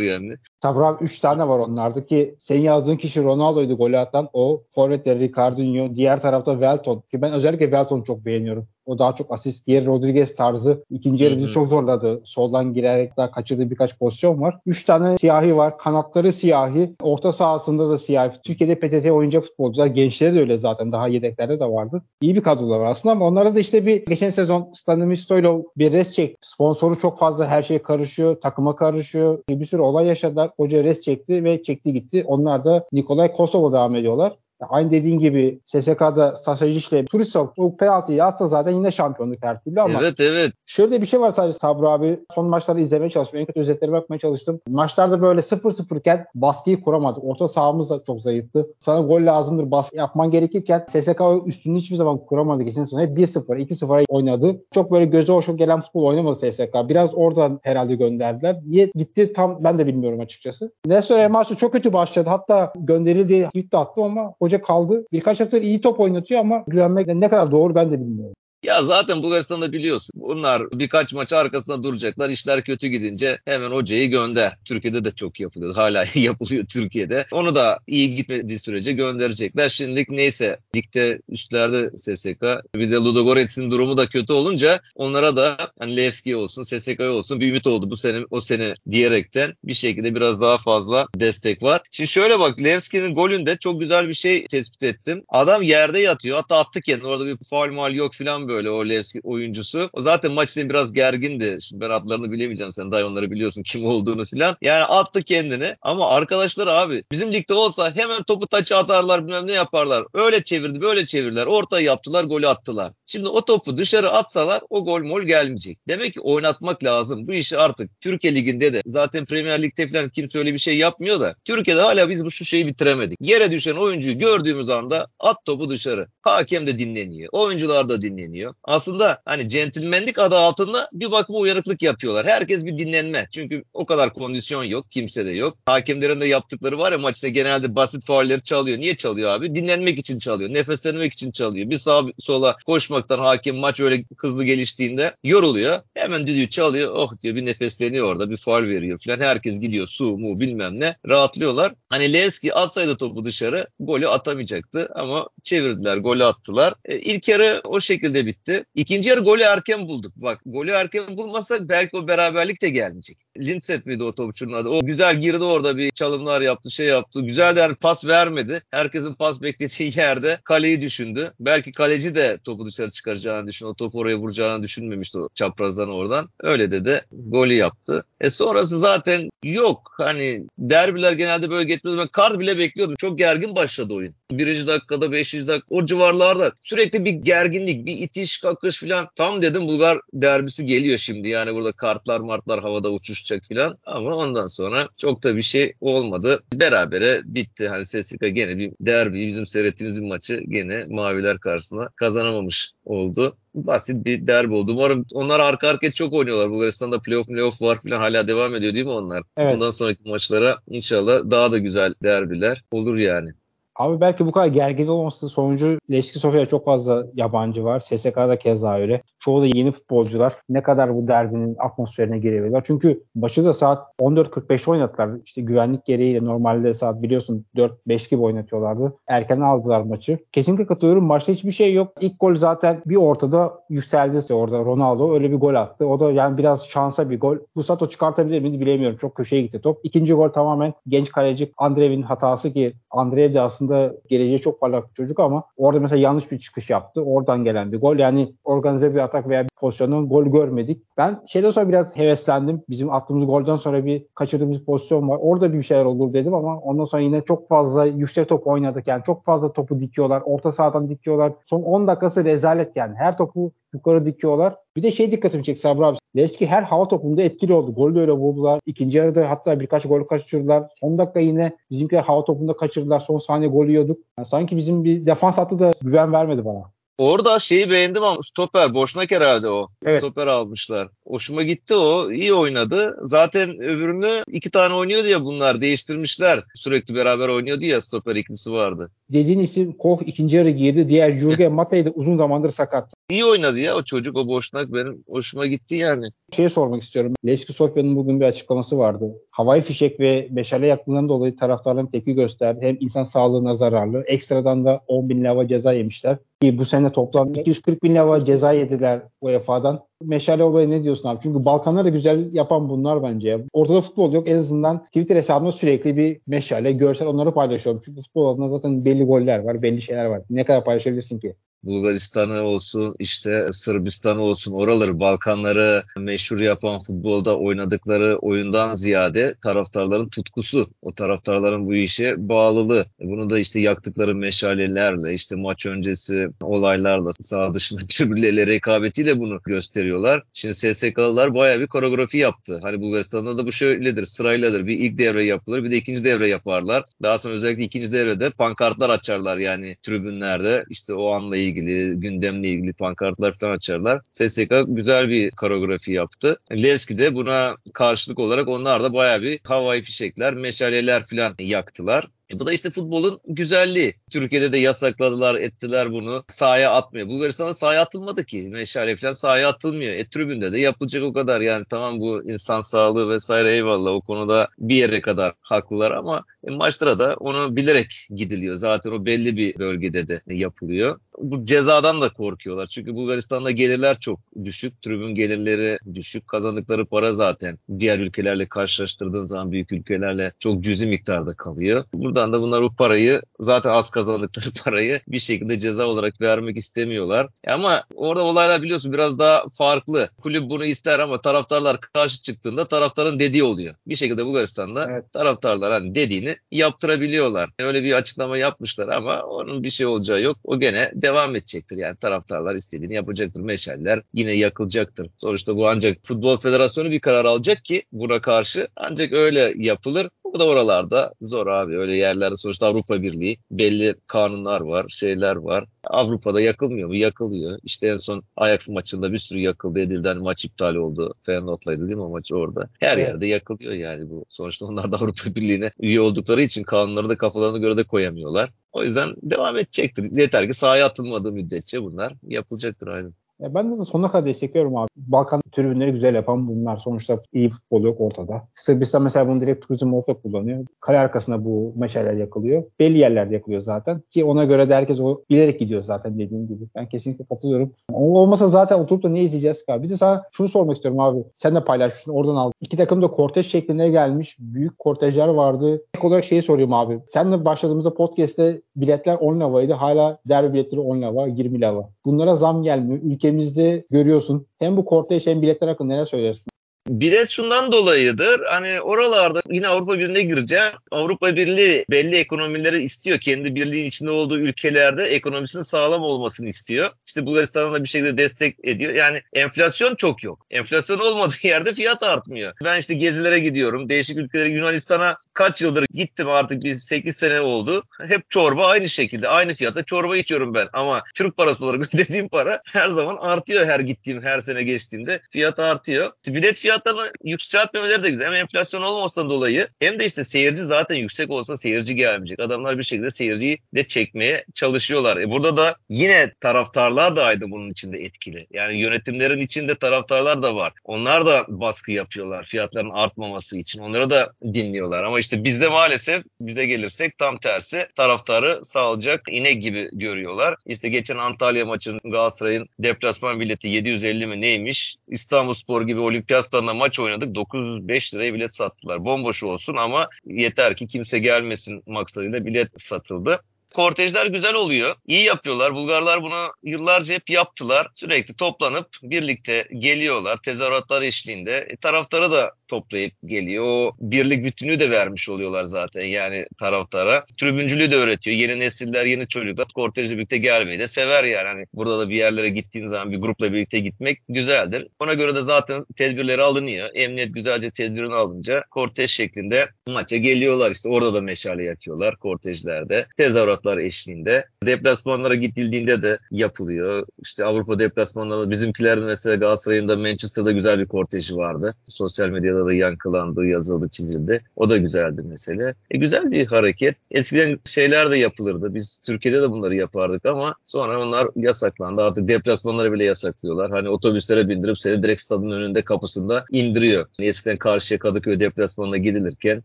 yani. Tabii abi 3 tane var onlarda ki senin yazdığın kişi Ronaldo'ydu golü atan. O forvetleri Ricardinho. Diğer tarafta Welton. Ki ben özellikle Welton'u çok beğeniyorum. O daha çok asist. Diğer Rodriguez tarzı. İkinci yarı bizi çok zorladı. Soldan girerek daha kaçırdığı birkaç pozisyon var. Üç tane siyahi var. Kanatları siyahi. Orta sahasında da siyahi. Türkiye'de PTT oyuncu futbolcular. Gençleri de öyle zaten. Daha yedeklerde de vardı. İyi bir kadrolar var aslında ama onlarda da işte bir geçen sezon Stanimisto'yla bir res çek. Sponsoru çok fazla her şey karışıyor. Takıma karışıyor. Bir sürü olay yaşadılar. Hoca res çekti ve çekti gitti. Onlar da Nikolay Kosova devam ediyorlar. Aynı dediğin gibi SSK'da Sasajic'le Turisov o penaltıyı atsa zaten yine şampiyonluk her türlü ama Evet evet. Şöyle bir şey var sadece Sabri abi. Son maçları izlemeye çalıştım. En kötü özetleri bakmaya çalıştım. Maçlarda böyle 0-0 iken baskıyı kuramadık. Orta sahamız da çok zayıftı. Sana gol lazımdır baskı yapman gerekirken SSK üstünü hiçbir zaman kuramadı geçen sene. 1-0, 2-0 oynadı. Çok böyle göze hoş gelen futbol oynamadı SSK. Biraz oradan herhalde gönderdiler. Niye gitti tam ben de bilmiyorum açıkçası. Nelson maçı çok kötü başladı. Hatta gönderildi tweet de attım ama hoca kaldı. Birkaç hafta iyi top oynatıyor ama güvenmek ne kadar doğru ben de bilmiyorum. Ya zaten Bulgaristan'da biliyorsun. Bunlar birkaç maç arkasında duracaklar. İşler kötü gidince hemen hocayı gönder. Türkiye'de de çok yapılıyor. Hala yapılıyor Türkiye'de. Onu da iyi gitmediği sürece gönderecekler. Şimdilik neyse ligde üstlerde SSK. Bir de Ludogorets'in durumu da kötü olunca onlara da hani Levski olsun, SSK olsun bir ümit oldu bu sene o sene diyerekten bir şekilde biraz daha fazla destek var. Şimdi şöyle bak Levski'nin golünde çok güzel bir şey tespit ettim. Adam yerde yatıyor. Hatta attı kendini. Orada bir faul mal yok falan böyle o Levski oyuncusu. O zaten maç için biraz gergindi. Şimdi ben adlarını bilemeyeceğim. Sen daha onları biliyorsun kim olduğunu filan. Yani attı kendini. Ama arkadaşlar abi bizim ligde olsa hemen topu taça atarlar bilmem ne yaparlar. Öyle çevirdi böyle çevirdiler. Ortayı yaptılar golü attılar. Şimdi o topu dışarı atsalar o gol mol gelmeyecek. Demek ki oynatmak lazım. Bu işi artık Türkiye Ligi'nde de zaten Premier Lig'de falan kimse öyle bir şey yapmıyor da Türkiye'de hala biz bu şu şeyi bitiremedik. Yere düşen oyuncuyu gördüğümüz anda at topu dışarı. Hakem de dinleniyor. Oyuncular da dinleniyor dinleniyor. Aslında hani centilmenlik adı altında bir bakıma uyanıklık yapıyorlar. Herkes bir dinlenme. Çünkü o kadar kondisyon yok. Kimse de yok. Hakemlerin de yaptıkları var ya maçta genelde basit faulleri çalıyor. Niye çalıyor abi? Dinlenmek için çalıyor. Nefeslenmek için çalıyor. Bir sağa bir sola koşmaktan hakim maç öyle hızlı geliştiğinde yoruluyor. Hemen düdüğü çalıyor. Oh diyor bir nefesleniyor orada. Bir faul veriyor falan. Herkes gidiyor su mu bilmem ne. Rahatlıyorlar. Hani Leski atsaydı topu dışarı golü atamayacaktı ama çevirdiler, golü attılar. E, ilk yarı o şekilde bitti. İkinci yarı golü erken bulduk. Bak golü erken bulmasak belki o beraberlik de gelmeyecek. Lindset miydi o topçunun adı? O güzel girdi orada bir çalımlar yaptı, şey yaptı. Güzel de pas vermedi. Herkesin pas beklediği yerde kaleyi düşündü. Belki kaleci de topu dışarı çıkaracağını düşün. O topu oraya vuracağını düşünmemişti o çaprazdan oradan. Öyle de de golü yaptı. E sonrası zaten yok. Hani derbiler genelde böyle geçmez. Ben kart bile bekliyordum. Çok gergin başladı oyun. Birinci dakikada, beşinci dakika o civarlarda sürekli bir gerginlik, bir itiş kakış falan. Tam dedim Bulgar derbisi geliyor şimdi. Yani burada kartlar martlar havada uçuşacak falan. Ama ondan sonra çok da bir şey olmadı. Berabere bitti. Hani Sesika gene bir derbi, bizim seyrettiğimiz bir maçı gene Maviler karşısında kazanamamış oldu. Basit bir derbi oldu. Umarım onlar arka arkaya çok oynuyorlar. Bulgaristan'da playoff playoff var falan hala devam ediyor değil mi onlar? Evet. Ondan sonraki maçlara inşallah daha da güzel derbiler olur yani. Abi belki bu kadar gergin olması sonucu Leşki Sofya'da çok fazla yabancı var. SSK'da keza öyle. Çoğu da yeni futbolcular. Ne kadar bu derbinin atmosferine girebiliyorlar. Çünkü başı da saat 14.45'te oynadılar. İşte güvenlik gereğiyle normalde saat biliyorsun 4-5 gibi oynatıyorlardı. Erken aldılar maçı. Kesinlikle katılıyorum. Maçta hiçbir şey yok. İlk gol zaten bir ortada yükseldi orada Ronaldo öyle bir gol attı. O da yani biraz şansa bir gol. Bu saat o çıkartabilir miydi bilemiyorum. Çok köşeye gitti top. İkinci gol tamamen genç kaleci Andrev'in hatası ki Andrev de aslında aslında geleceği çok parlak bir çocuk ama orada mesela yanlış bir çıkış yaptı. Oradan gelen bir gol. Yani organize bir atak veya bir pozisyondan gol görmedik. Ben şeyden sonra biraz heveslendim. Bizim attığımız golden sonra bir kaçırdığımız pozisyon var. Orada bir şeyler olur dedim ama ondan sonra yine çok fazla yüksek top oynadık. Yani çok fazla topu dikiyorlar. Orta sahadan dikiyorlar. Son 10 dakikası rezalet yani. Her topu yukarı dikiyorlar. Bir de şey dikkatimi çekti Sabri abi. Leski her hava topunda etkili oldu. Golü de öyle buldular. İkinci yarıda hatta birkaç gol kaçırdılar. Son dakika yine bizimkiler hava topunda kaçırdılar. Son saniye gol yiyorduk. Yani sanki bizim bir defans hattı da güven vermedi bana. Orada şeyi beğendim ama stoper boşnak herhalde o. Evet. Stoper almışlar. Hoşuma gitti o. İyi oynadı. Zaten öbürünü iki tane oynuyordu ya bunlar. Değiştirmişler. Sürekli beraber oynuyordu ya stoper ikilisi vardı. Dediğin isim Koch ikinci yarı girdi. Diğer Jurgen Matey de uzun zamandır sakat. İyi oynadı ya o çocuk o boşnak benim hoşuma gitti yani. Şey sormak istiyorum. Leski Sofya'nın bugün bir açıklaması vardı. Havai fişek ve meşale yaktığından dolayı taraftarların tepki gösterdi. Hem insan sağlığına zararlı. Ekstradan da 10 bin lava ceza yemişler. Ki bu sene toplam 240 bin lava ceza yediler UEFA'dan. Meşale olayı ne diyorsun abi? Çünkü Balkanlar da güzel yapan bunlar bence. Ortada futbol yok. En azından Twitter hesabında sürekli bir meşale, görsel onları paylaşıyorum. Çünkü futbol adına zaten belli goller var, belli şeyler var. Ne kadar paylaşabilirsin ki? Bulgaristan'ı olsun işte Sırbistan olsun oraları Balkanları meşhur yapan futbolda oynadıkları oyundan ziyade taraftarların tutkusu o taraftarların bu işe bağlılığı bunu da işte yaktıkları meşalelerle işte maç öncesi olaylarla sağ dışında birbirleriyle rekabetiyle bunu gösteriyorlar. Şimdi SSK'lılar baya bir koreografi yaptı. Hani Bulgaristan'da da bu şöyledir sırayladır bir ilk devre yapılır bir de ikinci devre yaparlar. Daha sonra özellikle ikinci devrede pankartlar açarlar yani tribünlerde işte o anla ilgili ilgili, gündemle ilgili pankartlar falan açarlar. SSK güzel bir koreografi yaptı. Levski de buna karşılık olarak onlar da baya bir havai fişekler, meşaleler falan yaktılar. E bu da işte futbolun güzelliği. Türkiye'de de yasakladılar, ettiler bunu. Sahaya atmıyor. Bulgaristan'da sahaya atılmadı ki. Meşale falan sahaya atılmıyor. E tribünde de yapılacak o kadar. Yani tamam bu insan sağlığı vesaire eyvallah o konuda bir yere kadar haklılar ama e, maçlara da onu bilerek gidiliyor. Zaten o belli bir bölgede de yapılıyor. Bu cezadan da korkuyorlar. Çünkü Bulgaristan'da gelirler çok düşük. Tribün gelirleri düşük. Kazandıkları para zaten diğer ülkelerle karşılaştırdığın zaman büyük ülkelerle çok cüzi miktarda kalıyor. Buradan da bunlar bu parayı zaten az kazandıkları parayı bir şekilde ceza olarak vermek istemiyorlar. Ama orada olaylar biliyorsun biraz daha farklı. Kulüp bunu ister ama taraftarlar karşı çıktığında taraftarın dediği oluyor. Bir şekilde Bulgaristan'da evet. taraftarlar hani dediğini yaptırabiliyorlar. Öyle bir açıklama yapmışlar ama onun bir şey olacağı yok. O gene devam edecektir. Yani taraftarlar istediğini yapacaktır. Meşaller yine yakılacaktır. Sonuçta bu ancak Futbol Federasyonu bir karar alacak ki buna karşı ancak öyle yapılır. O da oralarda zor abi. Öyle yerlerde sonuçta Avrupa Birliği belli kanunlar var, şeyler var. Avrupa'da yakılmıyor mu? Yakılıyor. İşte en son Ajax maçında bir sürü yakıldı edildi. Hani maç iptal oldu. Feyenoord'laydı değil mi o maç orada? Her evet. yerde yakılıyor yani bu. Sonuçta onlar da Avrupa Birliği'ne üye oldukları için kanunları da kafalarına göre de koyamıyorlar. O yüzden devam edecektir. Yeter ki sahaya atılmadığı müddetçe bunlar yapılacaktır aydın. Ya ben de sonuna kadar destekliyorum abi. Balkan tribünleri güzel yapan bunlar. Sonuçta iyi futbol yok ortada. Sırbistan mesela bunu direkt turizm orta kullanıyor. Kale arkasında bu meşaleler yakılıyor. Belli yerlerde yakılıyor zaten. Ki ona göre de herkes o bilerek gidiyor zaten dediğim gibi. Ben kesinlikle katılıyorum. O olmasa zaten oturup da ne izleyeceğiz ki abi? Bir de sana şunu sormak istiyorum abi. Sen de paylaşmışsın oradan al. İki takım da kortej şeklinde gelmiş. Büyük kortejler vardı. İlk olarak şeyi soruyorum abi. Senle başladığımızda podcast'te biletler 10 lavaydı. Hala derbi biletleri 10 lava, 20 lava. Bunlara zam gelmiyor. Ülke ülkemizde görüyorsun. Hem bu kortej hem biletler hakkında neler söylersin? Bilet şundan dolayıdır. Hani oralarda yine Avrupa Birliği'ne gireceğim. Avrupa Birliği belli ekonomileri istiyor. Kendi birliğin içinde olduğu ülkelerde ekonomisinin sağlam olmasını istiyor. İşte Bulgaristan'a da bir şekilde destek ediyor. Yani enflasyon çok yok. Enflasyon olmadığı yerde fiyat artmıyor. Ben işte gezilere gidiyorum. Değişik ülkelere Yunanistan'a kaç yıldır gittim artık bir 8 sene oldu. Hep çorba aynı şekilde. Aynı fiyata çorba içiyorum ben. Ama Türk parası olarak ödediğim para her zaman artıyor her gittiğim her sene geçtiğimde. Fiyat artıyor. Bilet fiyat fiyatlarını yükseltmemeleri de güzel. Hem enflasyon olmamasından dolayı hem de işte seyirci zaten yüksek olsa seyirci gelmeyecek. Adamlar bir şekilde seyirciyi de çekmeye çalışıyorlar. E burada da yine taraftarlar da aydı bunun içinde etkili. Yani yönetimlerin içinde taraftarlar da var. Onlar da baskı yapıyorlar fiyatların artmaması için. Onları da dinliyorlar. Ama işte bizde maalesef bize gelirsek tam tersi taraftarı sağlayacak inek gibi görüyorlar. İşte geçen Antalya maçının Galatasaray'ın deplasman bileti 750 mi neymiş? İstanbul Spor gibi olimpiyat stadına maç oynadık. 905 liraya bilet sattılar. Bomboş olsun ama yeter ki kimse gelmesin maksadıyla bilet satıldı. Kortejler güzel oluyor. İyi yapıyorlar. Bulgarlar bunu yıllarca hep yaptılar. Sürekli toplanıp birlikte geliyorlar. Tezahüratlar eşliğinde. E, taraftarı da toplayıp geliyor. O birlik bütünlüğü de vermiş oluyorlar zaten yani taraftara. Tribüncülüğü de öğretiyor. Yeni nesiller, yeni çocuklar kortejle birlikte gelmeyi de sever yani. Hani burada da bir yerlere gittiğin zaman bir grupla birlikte gitmek güzeldir. Ona göre de zaten tedbirleri alınıyor. Emniyet güzelce tedbirini alınca kortej şeklinde maça geliyorlar işte. Orada da meşale yakıyorlar kortejlerde. Tezahüratlar eşliğinde. Deplasmanlara gidildiğinde de yapılıyor. İşte Avrupa deplasmanlarında bizimkilerde mesela Galatasaray'ın da Manchester'da güzel bir korteji vardı. Sosyal medyada da yankılandı, yazıldı, çizildi. O da güzeldi mesele. E, güzel bir hareket. Eskiden şeyler de yapılırdı. Biz Türkiye'de de bunları yapardık ama sonra onlar yasaklandı. Artık deplasmanları bile yasaklıyorlar. Hani otobüslere bindirip seni direkt stadın önünde kapısında indiriyor. Eskiden karşıya Kadıköy deplasmanına gidilirken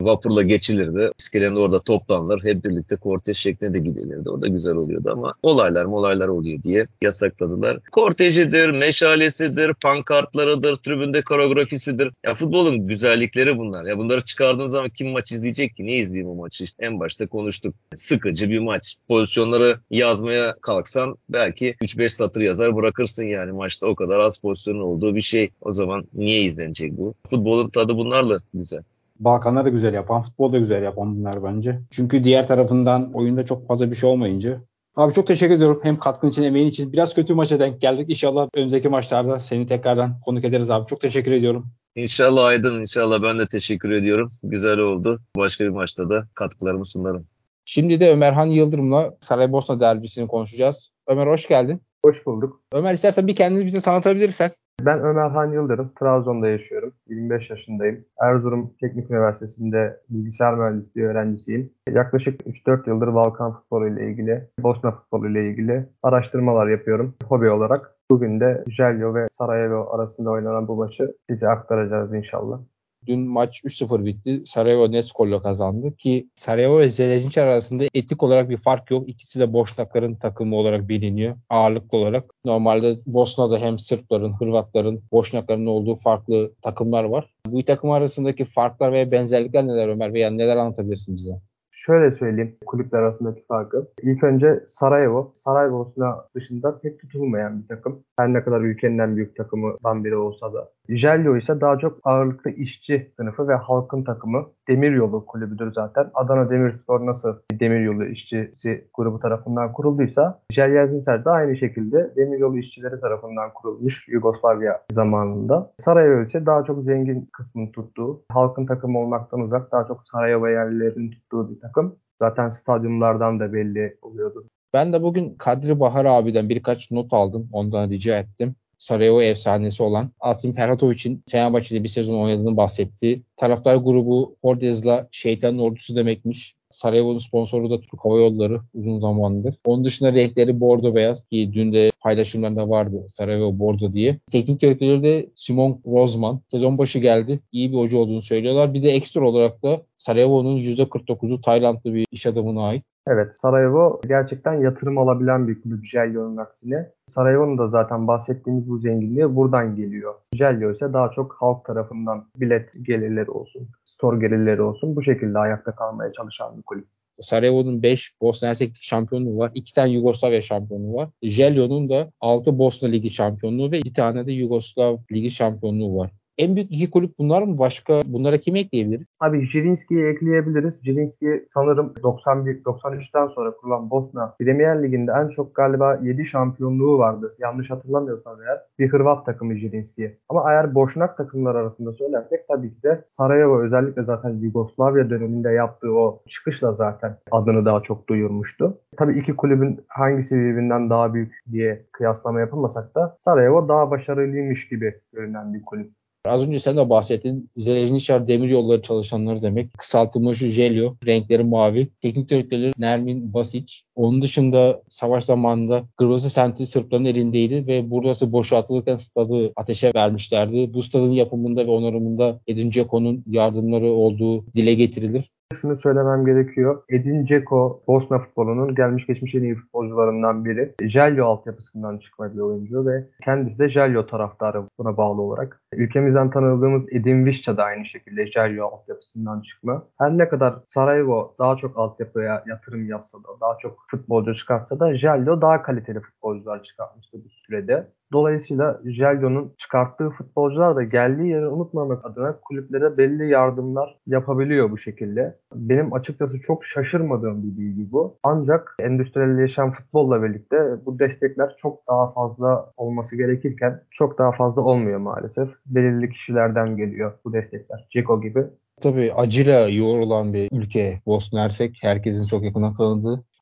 vapurla geçilirdi. İskelenin orada toplanır. Hep birlikte kortej şeklinde de gidilirdi. O da güzel oluyordu ama olaylar olaylar oluyor diye yasakladılar. Kortejidir, meşalesidir, pankartlarıdır, tribünde koreografisidir. Ya futbolun güzellikleri bunlar. Ya bunları çıkardığın zaman kim maç izleyecek ki? Ne izleyeyim o maçı? İşte en başta konuştuk. Sıkıcı bir maç. Pozisyonları yazmaya kalksan belki 3-5 satır yazar bırakırsın yani maçta o kadar az pozisyonun olduğu bir şey. O zaman niye izlenecek bu? Futbolun tadı bunlarla güzel. Balkanlar da güzel yapan, futbol da güzel yapan bunlar bence. Çünkü diğer tarafından oyunda çok fazla bir şey olmayınca Abi çok teşekkür ediyorum. Hem katkın için, emeğin için. Biraz kötü maça denk geldik. İnşallah önümüzdeki maçlarda seni tekrardan konuk ederiz abi. Çok teşekkür ediyorum. İnşallah Aydın, inşallah ben de teşekkür ediyorum. Güzel oldu. Başka bir maçta da katkılarımı sunarım. Şimdi de Ömerhan Yıldırım'la Saraybosna derbisini konuşacağız. Ömer hoş geldin. Hoş bulduk. Ömer istersen bir kendini bize tanıtabilirsen. Ben Ömer Han Yıldırım, Trabzon'da yaşıyorum. 25 yaşındayım. Erzurum Teknik Üniversitesi'nde bilgisayar mühendisliği öğrencisiyim. Yaklaşık 3-4 yıldır Balkan futbolu ile ilgili, Bosna futbolu ile ilgili araştırmalar yapıyorum hobi olarak. Bugün de Jeljo ve Sarajevo arasında oynanan bu maçı size aktaracağız inşallah. Dün maç 3-0 bitti. Sarajevo net skolla kazandı ki Sarajevo ve Zvezda arasında etik olarak bir fark yok. İkisi de Boşnakların takımı olarak biliniyor ağırlıklı olarak. Normalde Bosna'da hem Sırpların, Hırvatların, Boşnakların olduğu farklı takımlar var. Bu iki takım arasındaki farklar ve benzerlikler neler Ömer veya neler anlatabilirsin bize? Şöyle söyleyeyim kulüpler arasındaki farkı. İlk önce Sarajevo. Sarajevo dışında pek tutulmayan bir takım. Her ne kadar ülkenin en büyük takımından biri olsa da Jelio ise daha çok ağırlıklı işçi sınıfı ve halkın takımı. Demiryolu kulübüdür zaten. Adana Demirspor nasıl Demiryolu işçisi grubu tarafından kurulduysa Jelyazinser de aynı şekilde Demiryolu işçileri tarafından kurulmuş Yugoslavya zamanında. Sarajevo ise daha çok zengin kısmını tuttuğu, halkın takımı olmaktan uzak daha çok Sarajevo yerlilerin tuttuğu bir takım. Zaten stadyumlardan da belli oluyordu. Ben de bugün Kadri Bahar abiden birkaç not aldım. Ondan rica ettim. Sarajevo efsanesi olan Asim Perhatovic'in Fenerbahçe'de bir sezon oynadığını bahsetti. Taraftar grubu Hordez'la şeytanın ordusu demekmiş. Sarajevo'nun sponsoru da Türk Hava Yolları uzun zamandır. Onun dışında renkleri bordo beyaz ki dün de paylaşımlarında vardı Sarajevo bordo diye. Teknik direktörü de Simon Rozman. Sezon başı geldi. İyi bir hoca olduğunu söylüyorlar. Bir de ekstra olarak da Sarajevo'nun %49'u Taylandlı bir iş adamına ait. Evet Sarajevo gerçekten yatırım alabilen bir kulüp Jelyo'nun aksine. Sarajevo'nun da zaten bahsettiğimiz bu zenginliği buradan geliyor. Jelyo ise daha çok halk tarafından bilet gelirleri olsun, store gelirleri olsun bu şekilde ayakta kalmaya çalışan bir kulüp. Sarajevo'nun 5 Bosna Hersek şampiyonluğu var. 2 tane Yugoslavya şampiyonluğu var. Jelyo'nun da 6 Bosna Ligi şampiyonluğu ve 2 tane de Yugoslav Ligi şampiyonluğu var. En büyük iki kulüp bunlar mı? Başka bunlara kimi ekleyebiliriz? Abi Jirinski'yi ekleyebiliriz. Jirinski sanırım 91-93'ten sonra kurulan Bosna Premier Ligi'nde en çok galiba 7 şampiyonluğu vardı. Yanlış hatırlamıyorsam eğer. Bir Hırvat takımı Jirinski. Ama eğer Boşnak takımlar arasında söylersek tabii ki de Sarajevo özellikle zaten Yugoslavya döneminde yaptığı o çıkışla zaten adını daha çok duyurmuştu. Tabii iki kulübün hangisi birbirinden daha büyük diye kıyaslama yapılmasak da Sarajevo daha başarılıymış gibi görünen bir kulüp. Az önce sen de bahsettin. Zeleniçar demir yolları çalışanları demek. Kısaltılmış Jelio. Renkleri mavi. Teknik direktörleri Nermin Basic. Onun dışında savaş zamanında Grozny semti Sırpların elindeydi ve burası boşaltılırken stadı ateşe vermişlerdi. Bu stadın yapımında ve onarımında Edin Dzeko'nun yardımları olduğu dile getirilir şunu söylemem gerekiyor. Edin Dzeko Bosna futbolunun gelmiş geçmiş en iyi futbolcularından biri. Jelyo altyapısından çıkma bir oyuncu ve kendisi de Jelyo taraftarı buna bağlı olarak. Ülkemizden tanıdığımız Edin Visca da aynı şekilde Jelyo altyapısından çıkma. Her ne kadar Sarajevo daha çok altyapıya yatırım yapsa da, daha çok futbolcu çıkartsa da Jelyo daha kaliteli futbolcular çıkartmıştı bu sürede. Dolayısıyla Jelyo'nun çıkarttığı futbolcular da geldiği yeri unutmamak adına kulüplere belli yardımlar yapabiliyor bu şekilde. Benim açıkçası çok şaşırmadığım bir bilgi bu. Ancak endüstriyelleşen futbolla birlikte bu destekler çok daha fazla olması gerekirken çok daha fazla olmuyor maalesef. Belirli kişilerden geliyor bu destekler. Ceko gibi Tabii acıyla yoğrulan bir ülke Bosna Hersek. Herkesin çok yakından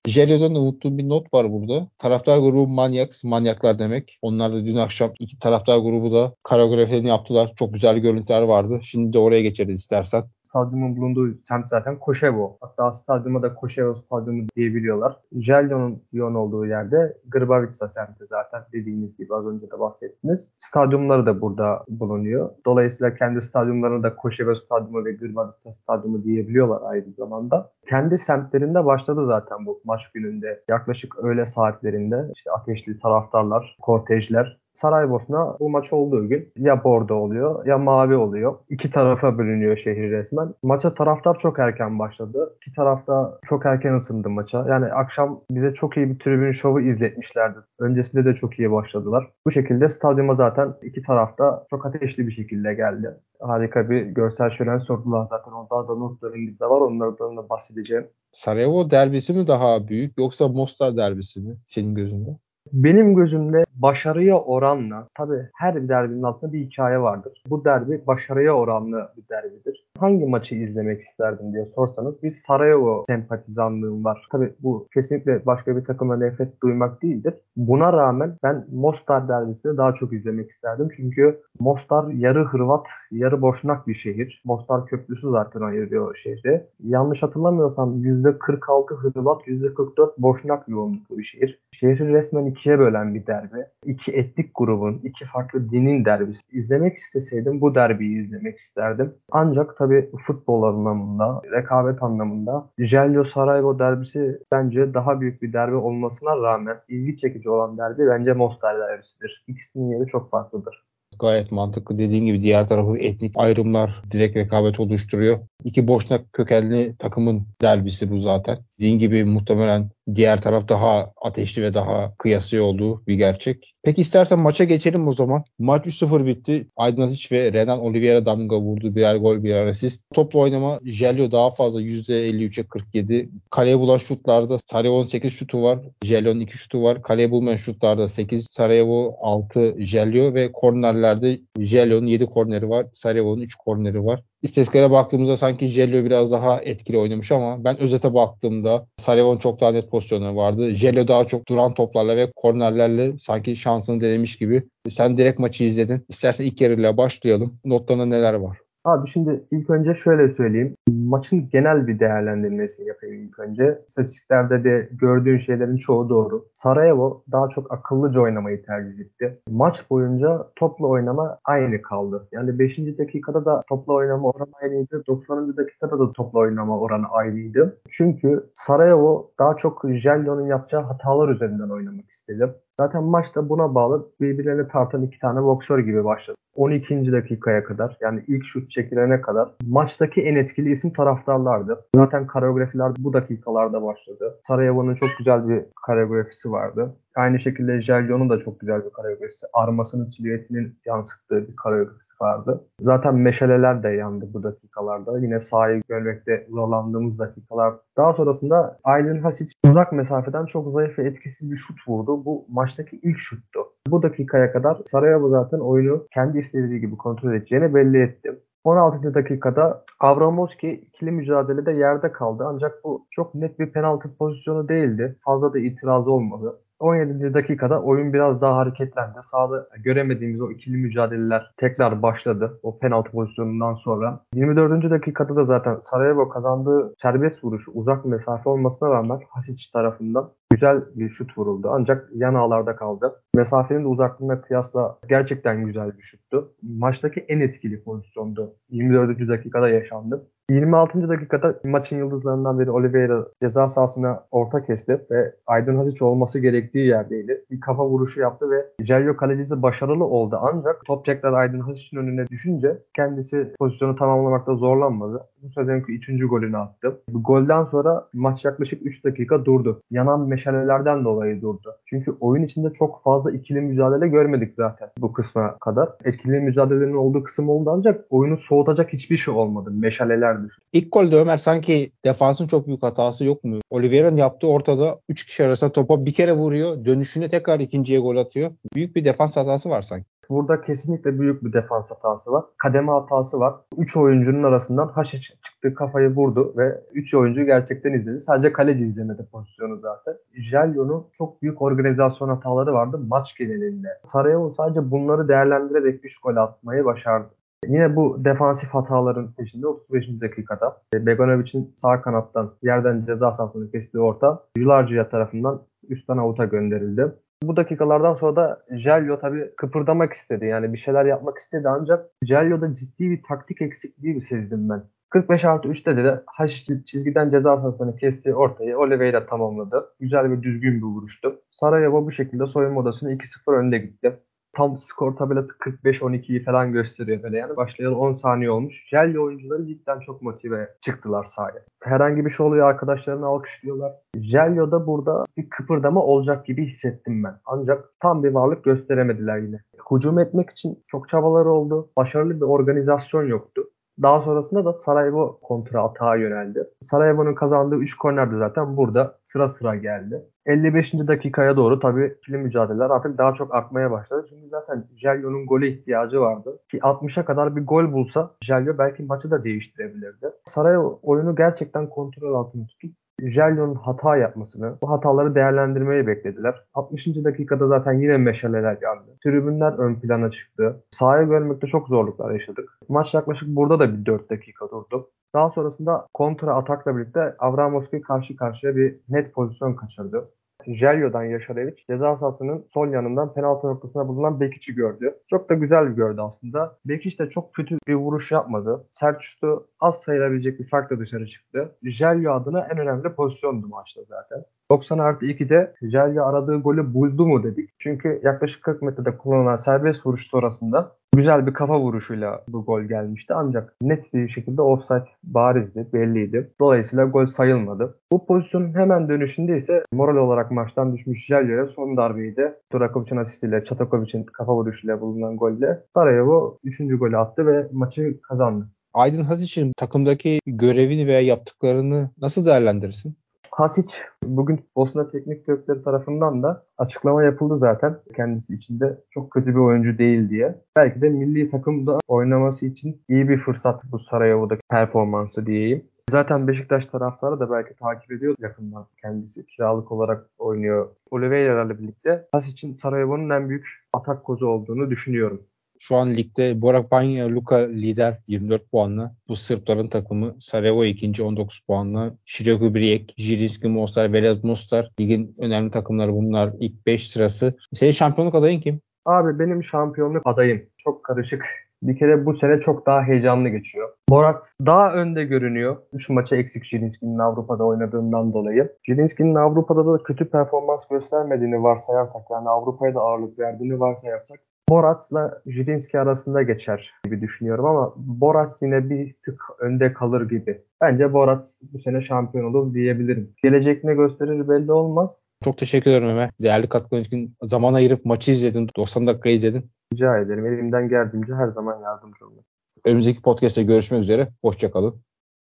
Jerry'den unuttuğum bir not var burada. Taraftar grubu Maniacs, manyaklar demek. Onlar da dün akşam iki taraftar grubu da koreografilerini yaptılar. Çok güzel görüntüler vardı. Şimdi de oraya geçeriz istersen stadyumun bulunduğu semt zaten Koşevo. Hatta stadyuma da Koşevo stadyumu diyebiliyorlar. Jelyo'nun yoğun olduğu yerde Grbavica semti zaten dediğiniz gibi az önce de bahsettiniz. Stadyumları da burada bulunuyor. Dolayısıyla kendi stadyumlarını da Koşevo stadyumu ve Grbavica stadyumu diyebiliyorlar aynı zamanda. Kendi semtlerinde başladı zaten bu maç gününde. Yaklaşık öğle saatlerinde işte ateşli taraftarlar, kortejler Saraybosna bu maç olduğu gün ya bordo oluyor ya mavi oluyor. İki tarafa bölünüyor şehir resmen. Maça taraftar çok erken başladı. İki tarafta çok erken ısındı maça. Yani akşam bize çok iyi bir tribün şovu izletmişlerdi. Öncesinde de çok iyi başladılar. Bu şekilde stadyuma zaten iki tarafta çok ateşli bir şekilde geldi. Harika bir görsel şölen sordular zaten. Ondan da notlarımız da var. Onlardan da bahsedeceğim. Sarajevo derbisi mi daha büyük yoksa Mostar derbisi mi senin gözünde? Benim gözümde başarıya oranla, tabii her bir derbinin altında bir hikaye vardır. Bu derbi başarıya oranlı bir derbidir. Hangi maçı izlemek isterdim diye sorsanız bir Sarajevo sempatizanlığım var. Tabii bu kesinlikle başka bir takıma nefret duymak değildir. Buna rağmen ben Mostar derbisini daha çok izlemek isterdim. Çünkü Mostar yarı Hırvat, yarı Boşnak bir şehir. Mostar Köprüsü zaten ayırıyor o şehri. Yanlış hatırlamıyorsam %46 Hırvat, %44 Boşnak yoğunluklu bir şehir. Şehri resmen ikiye bölen bir derbi. İki etnik grubun, iki farklı dinin derbisi. İzlemek isteseydim bu derbiyi izlemek isterdim. Ancak tabii futbol anlamında, rekabet anlamında Jelio Sarajevo derbisi bence daha büyük bir derbi olmasına rağmen ilgi çekici olan derbi bence Mostar derbisidir. İkisinin yeri çok farklıdır gayet mantıklı. Dediğin gibi diğer tarafı etnik ayrımlar direkt rekabet oluşturuyor. İki boşnak kökenli takımın derbisi bu zaten. Dediğin gibi muhtemelen diğer taraf daha ateşli ve daha kıyası olduğu bir gerçek. Peki istersen maça geçelim o zaman. Maç 3-0 bitti. Aydın Aziz ve Renan Oliveira damga vurdu. Birer gol birer asist. Toplu oynama Jelio daha fazla %53'e 47. Kaleye bulan şutlarda Sarajevo'nun 8 şutu var. Jelio'nun 2 şutu var. Kaleye bulmayan şutlarda 8 Sarajevo 6 Jelio ve kornerlerde Jelio'nun 7 korneri var. Sarajevo'nun 3 korneri var. İstatistiklere baktığımızda sanki Jelio biraz daha etkili oynamış ama ben özete baktığımda Sarajevo'nun çok daha net pozisyonları vardı. Jelio daha çok duran toplarla ve kornerlerle sanki şansını denemiş gibi. Sen direkt maçı izledin. İstersen ilk yarıyla başlayalım. Notlarında neler var? Abi şimdi ilk önce şöyle söyleyeyim. Maçın genel bir değerlendirmesini yapayım ilk önce. İstatistiklerde de gördüğün şeylerin çoğu doğru. Sarajevo daha çok akıllıca oynamayı tercih etti. Maç boyunca topla oynama aynı kaldı. Yani 5. dakikada da topla oynama oranı aynıydı. 90. dakikada da topla oynama oranı aynıydı. Çünkü Sarajevo daha çok Jelio'nun yapacağı hatalar üzerinden oynamak istedi. Zaten maçta buna bağlı birbirlerine tartan iki tane boksör gibi başladı. 12. dakikaya kadar yani ilk şut çekilene kadar maçtaki en etkili isim taraftarlardı. Zaten koreografiler bu dakikalarda başladı. Sarajevo'nun çok güzel bir koreografisi vardı. Aynı şekilde Jelion'un da çok güzel bir koreografisi. Armasının silüetinin yansıttığı bir koreografisi vardı. Zaten meşaleler de yandı bu dakikalarda. Yine sahayı görmekte zorlandığımız dakikalar. Daha sonrasında Aylin Hasic uzak mesafeden çok zayıf ve etkisiz bir şut vurdu. Bu maçtaki ilk şuttu. Bu dakikaya kadar Sarajevo zaten oyunu kendi istediği gibi kontrol edeceğini belli etti. 16. dakikada Avramovski ikili mücadelede yerde kaldı ancak bu çok net bir penaltı pozisyonu değildi. Fazla da itiraz olmadı. 17. dakikada oyun biraz daha hareketlendi. Sağda göremediğimiz o ikili mücadeleler tekrar başladı. O penaltı pozisyonundan sonra. 24. dakikada da zaten Sarajevo kazandığı serbest vuruşu uzak mesafe olmasına rağmen Hasic tarafından güzel bir şut vuruldu. Ancak yan ağlarda kaldı. Mesafenin de uzaklığına kıyasla gerçekten güzel bir şuttu. Maçtaki en etkili pozisyondu. 24. dakikada yaşandı. 26. dakikada maçın yıldızlarından biri Oliveira ceza sahasına orta kesti ve Aydın Hasic olması gerektiği yerdeydi. Bir kafa vuruşu yaptı ve Celio kalecisi başarılı oldu. Ancak top tekrar Aydın Hasic'in önüne düşünce kendisi pozisyonu tamamlamakta zorlanmadı. Bu sezonki 3. golünü attı. Bu golden sonra maç yaklaşık 3 dakika durdu. Yanan meşalelerden dolayı durdu. Çünkü oyun içinde çok fazla ikili mücadele görmedik zaten bu kısma kadar. Etkili mücadelelerin olduğu kısım oldu ancak oyunu soğutacak hiçbir şey olmadı. Meşaleler düşün. İlk golde Ömer sanki defansın çok büyük hatası yok mu? Oliveira'nın yaptığı ortada 3 kişi arasında topa bir kere vuruyor. Dönüşünde tekrar ikinciye gol atıyor. Büyük bir defans hatası var sanki. Burada kesinlikle büyük bir defans hatası var. Kademe hatası var. 3 oyuncunun arasından Haşi çıktı kafayı vurdu ve 3 oyuncu gerçekten izledi. Sadece kaleci izlemedi pozisyonu zaten. Jelyo'nun çok büyük organizasyon hataları vardı maç genelinde. Sarajevo sadece bunları değerlendirerek 3 gol atmayı başardı. Yine bu defansif hataların peşinde 35. dakikada Begonovic'in sağ kanattan yerden ceza sahasını kestiği orta Yularcıya tarafından üstten avuta gönderildi. Bu dakikalardan sonra da Jelio tabii kıpırdamak istedi. Yani bir şeyler yapmak istedi ancak Jelio'da ciddi bir taktik eksikliği sezdim ben. 45 artı 3'te de Haş çizgiden ceza sahasını kestiği ortayı Oliveira tamamladı. Güzel ve düzgün bir vuruştu. Sarajevo bu şekilde soyunma odasını 2-0 önde gitti tam skor tabelası 45-12'yi falan gösteriyor böyle yani. Başlayalı 10 saniye olmuş. Jelly oyuncuları cidden çok motive çıktılar sahaya. Herhangi bir şey oluyor arkadaşlarını alkışlıyorlar. Jelyo'da burada bir kıpırdama olacak gibi hissettim ben. Ancak tam bir varlık gösteremediler yine. Hücum etmek için çok çabaları oldu. Başarılı bir organizasyon yoktu. Daha sonrasında da Sarajevo kontra atağa yöneldi. Sarajevo'nun kazandığı 3 korner zaten burada sıra sıra geldi. 55. dakikaya doğru tabii ikili mücadeleler artık daha çok artmaya başladı. Çünkü zaten Jelyo'nun gole ihtiyacı vardı. Ki 60'a kadar bir gol bulsa Jelyo belki maçı da değiştirebilirdi. Sarajevo oyunu gerçekten kontrol altında tutup Jelyo'nun hata yapmasını, bu hataları değerlendirmeyi beklediler. 60. dakikada zaten yine meşaleler geldi. Tribünler ön plana çıktı. Sahaya görmekte çok zorluklar yaşadık. Maç yaklaşık burada da bir 4 dakika durdu. Daha sonrasında kontra atakla birlikte Avramovski karşı karşıya bir net pozisyon kaçırdı. Jelyo'dan Yaşar Eviç ceza sahasının sol yanından penaltı noktasına bulunan Bekic'i gördü. Çok da güzel bir gördü aslında. Bekic de çok kötü bir vuruş yapmadı. Sert şutu az sayılabilecek bir farkla dışarı çıktı. Jelyo adına en önemli pozisyondu maçta zaten. 90 artı 2'de Jelya aradığı golü buldu mu dedik. Çünkü yaklaşık 40 metrede kullanılan serbest vuruş sonrasında güzel bir kafa vuruşuyla bu gol gelmişti. Ancak net bir şekilde offside barizdi, belliydi. Dolayısıyla gol sayılmadı. Bu pozisyonun hemen dönüşünde ise moral olarak maçtan düşmüş Jelyo'ya son darbeyi de Durakovic'in asistiyle, Çatakovic'in kafa vuruşuyla bulunan golle Sarajevo 3. golü attı ve maçı kazandı. Aydın Hasic'in takımdaki görevini veya yaptıklarını nasıl değerlendirirsin? Hasic bugün Bosna Teknik Direktörü tarafından da açıklama yapıldı zaten. Kendisi için de çok kötü bir oyuncu değil diye. Belki de milli takımda oynaması için iyi bir fırsat bu Sarajevo'daki performansı diyeyim. Zaten Beşiktaş taraftarı da belki takip ediyor yakından kendisi. Kiralık olarak oynuyor. Oliveira ile birlikte Hasic'in Sarajevo'nun en büyük atak kozu olduğunu düşünüyorum. Şu an ligde Borak Banya Luka lider 24 puanla. Bu Sırpların takımı Sarajevo ikinci 19 puanla. Şiroko Brijek, Jirinski Mostar, Velez Mostar. Ligin önemli takımları bunlar. İlk 5 sırası. Senin şampiyonluk adayın kim? Abi benim şampiyonluk adayım. Çok karışık. Bir kere bu sene çok daha heyecanlı geçiyor. Borat daha önde görünüyor. 3 maça eksik Jirinski'nin Avrupa'da oynadığından dolayı. Jirinski'nin Avrupa'da da kötü performans göstermediğini varsayarsak yani Avrupa'ya da ağırlık verdiğini varsayarsak Borat'la Jirinski arasında geçer gibi düşünüyorum ama Borat yine bir tık önde kalır gibi. Bence Borat bu sene şampiyon olur diyebilirim. Gelecek ne gösterir belli olmaz. Çok teşekkür ederim Ömer. Değerli katkılar için zaman ayırıp maçı izledin. 90 dakika izledin. Rica ederim. Elimden geldiğince her zaman yardımcı olmak. Önümüzdeki podcast'te görüşmek üzere. Hoşçakalın.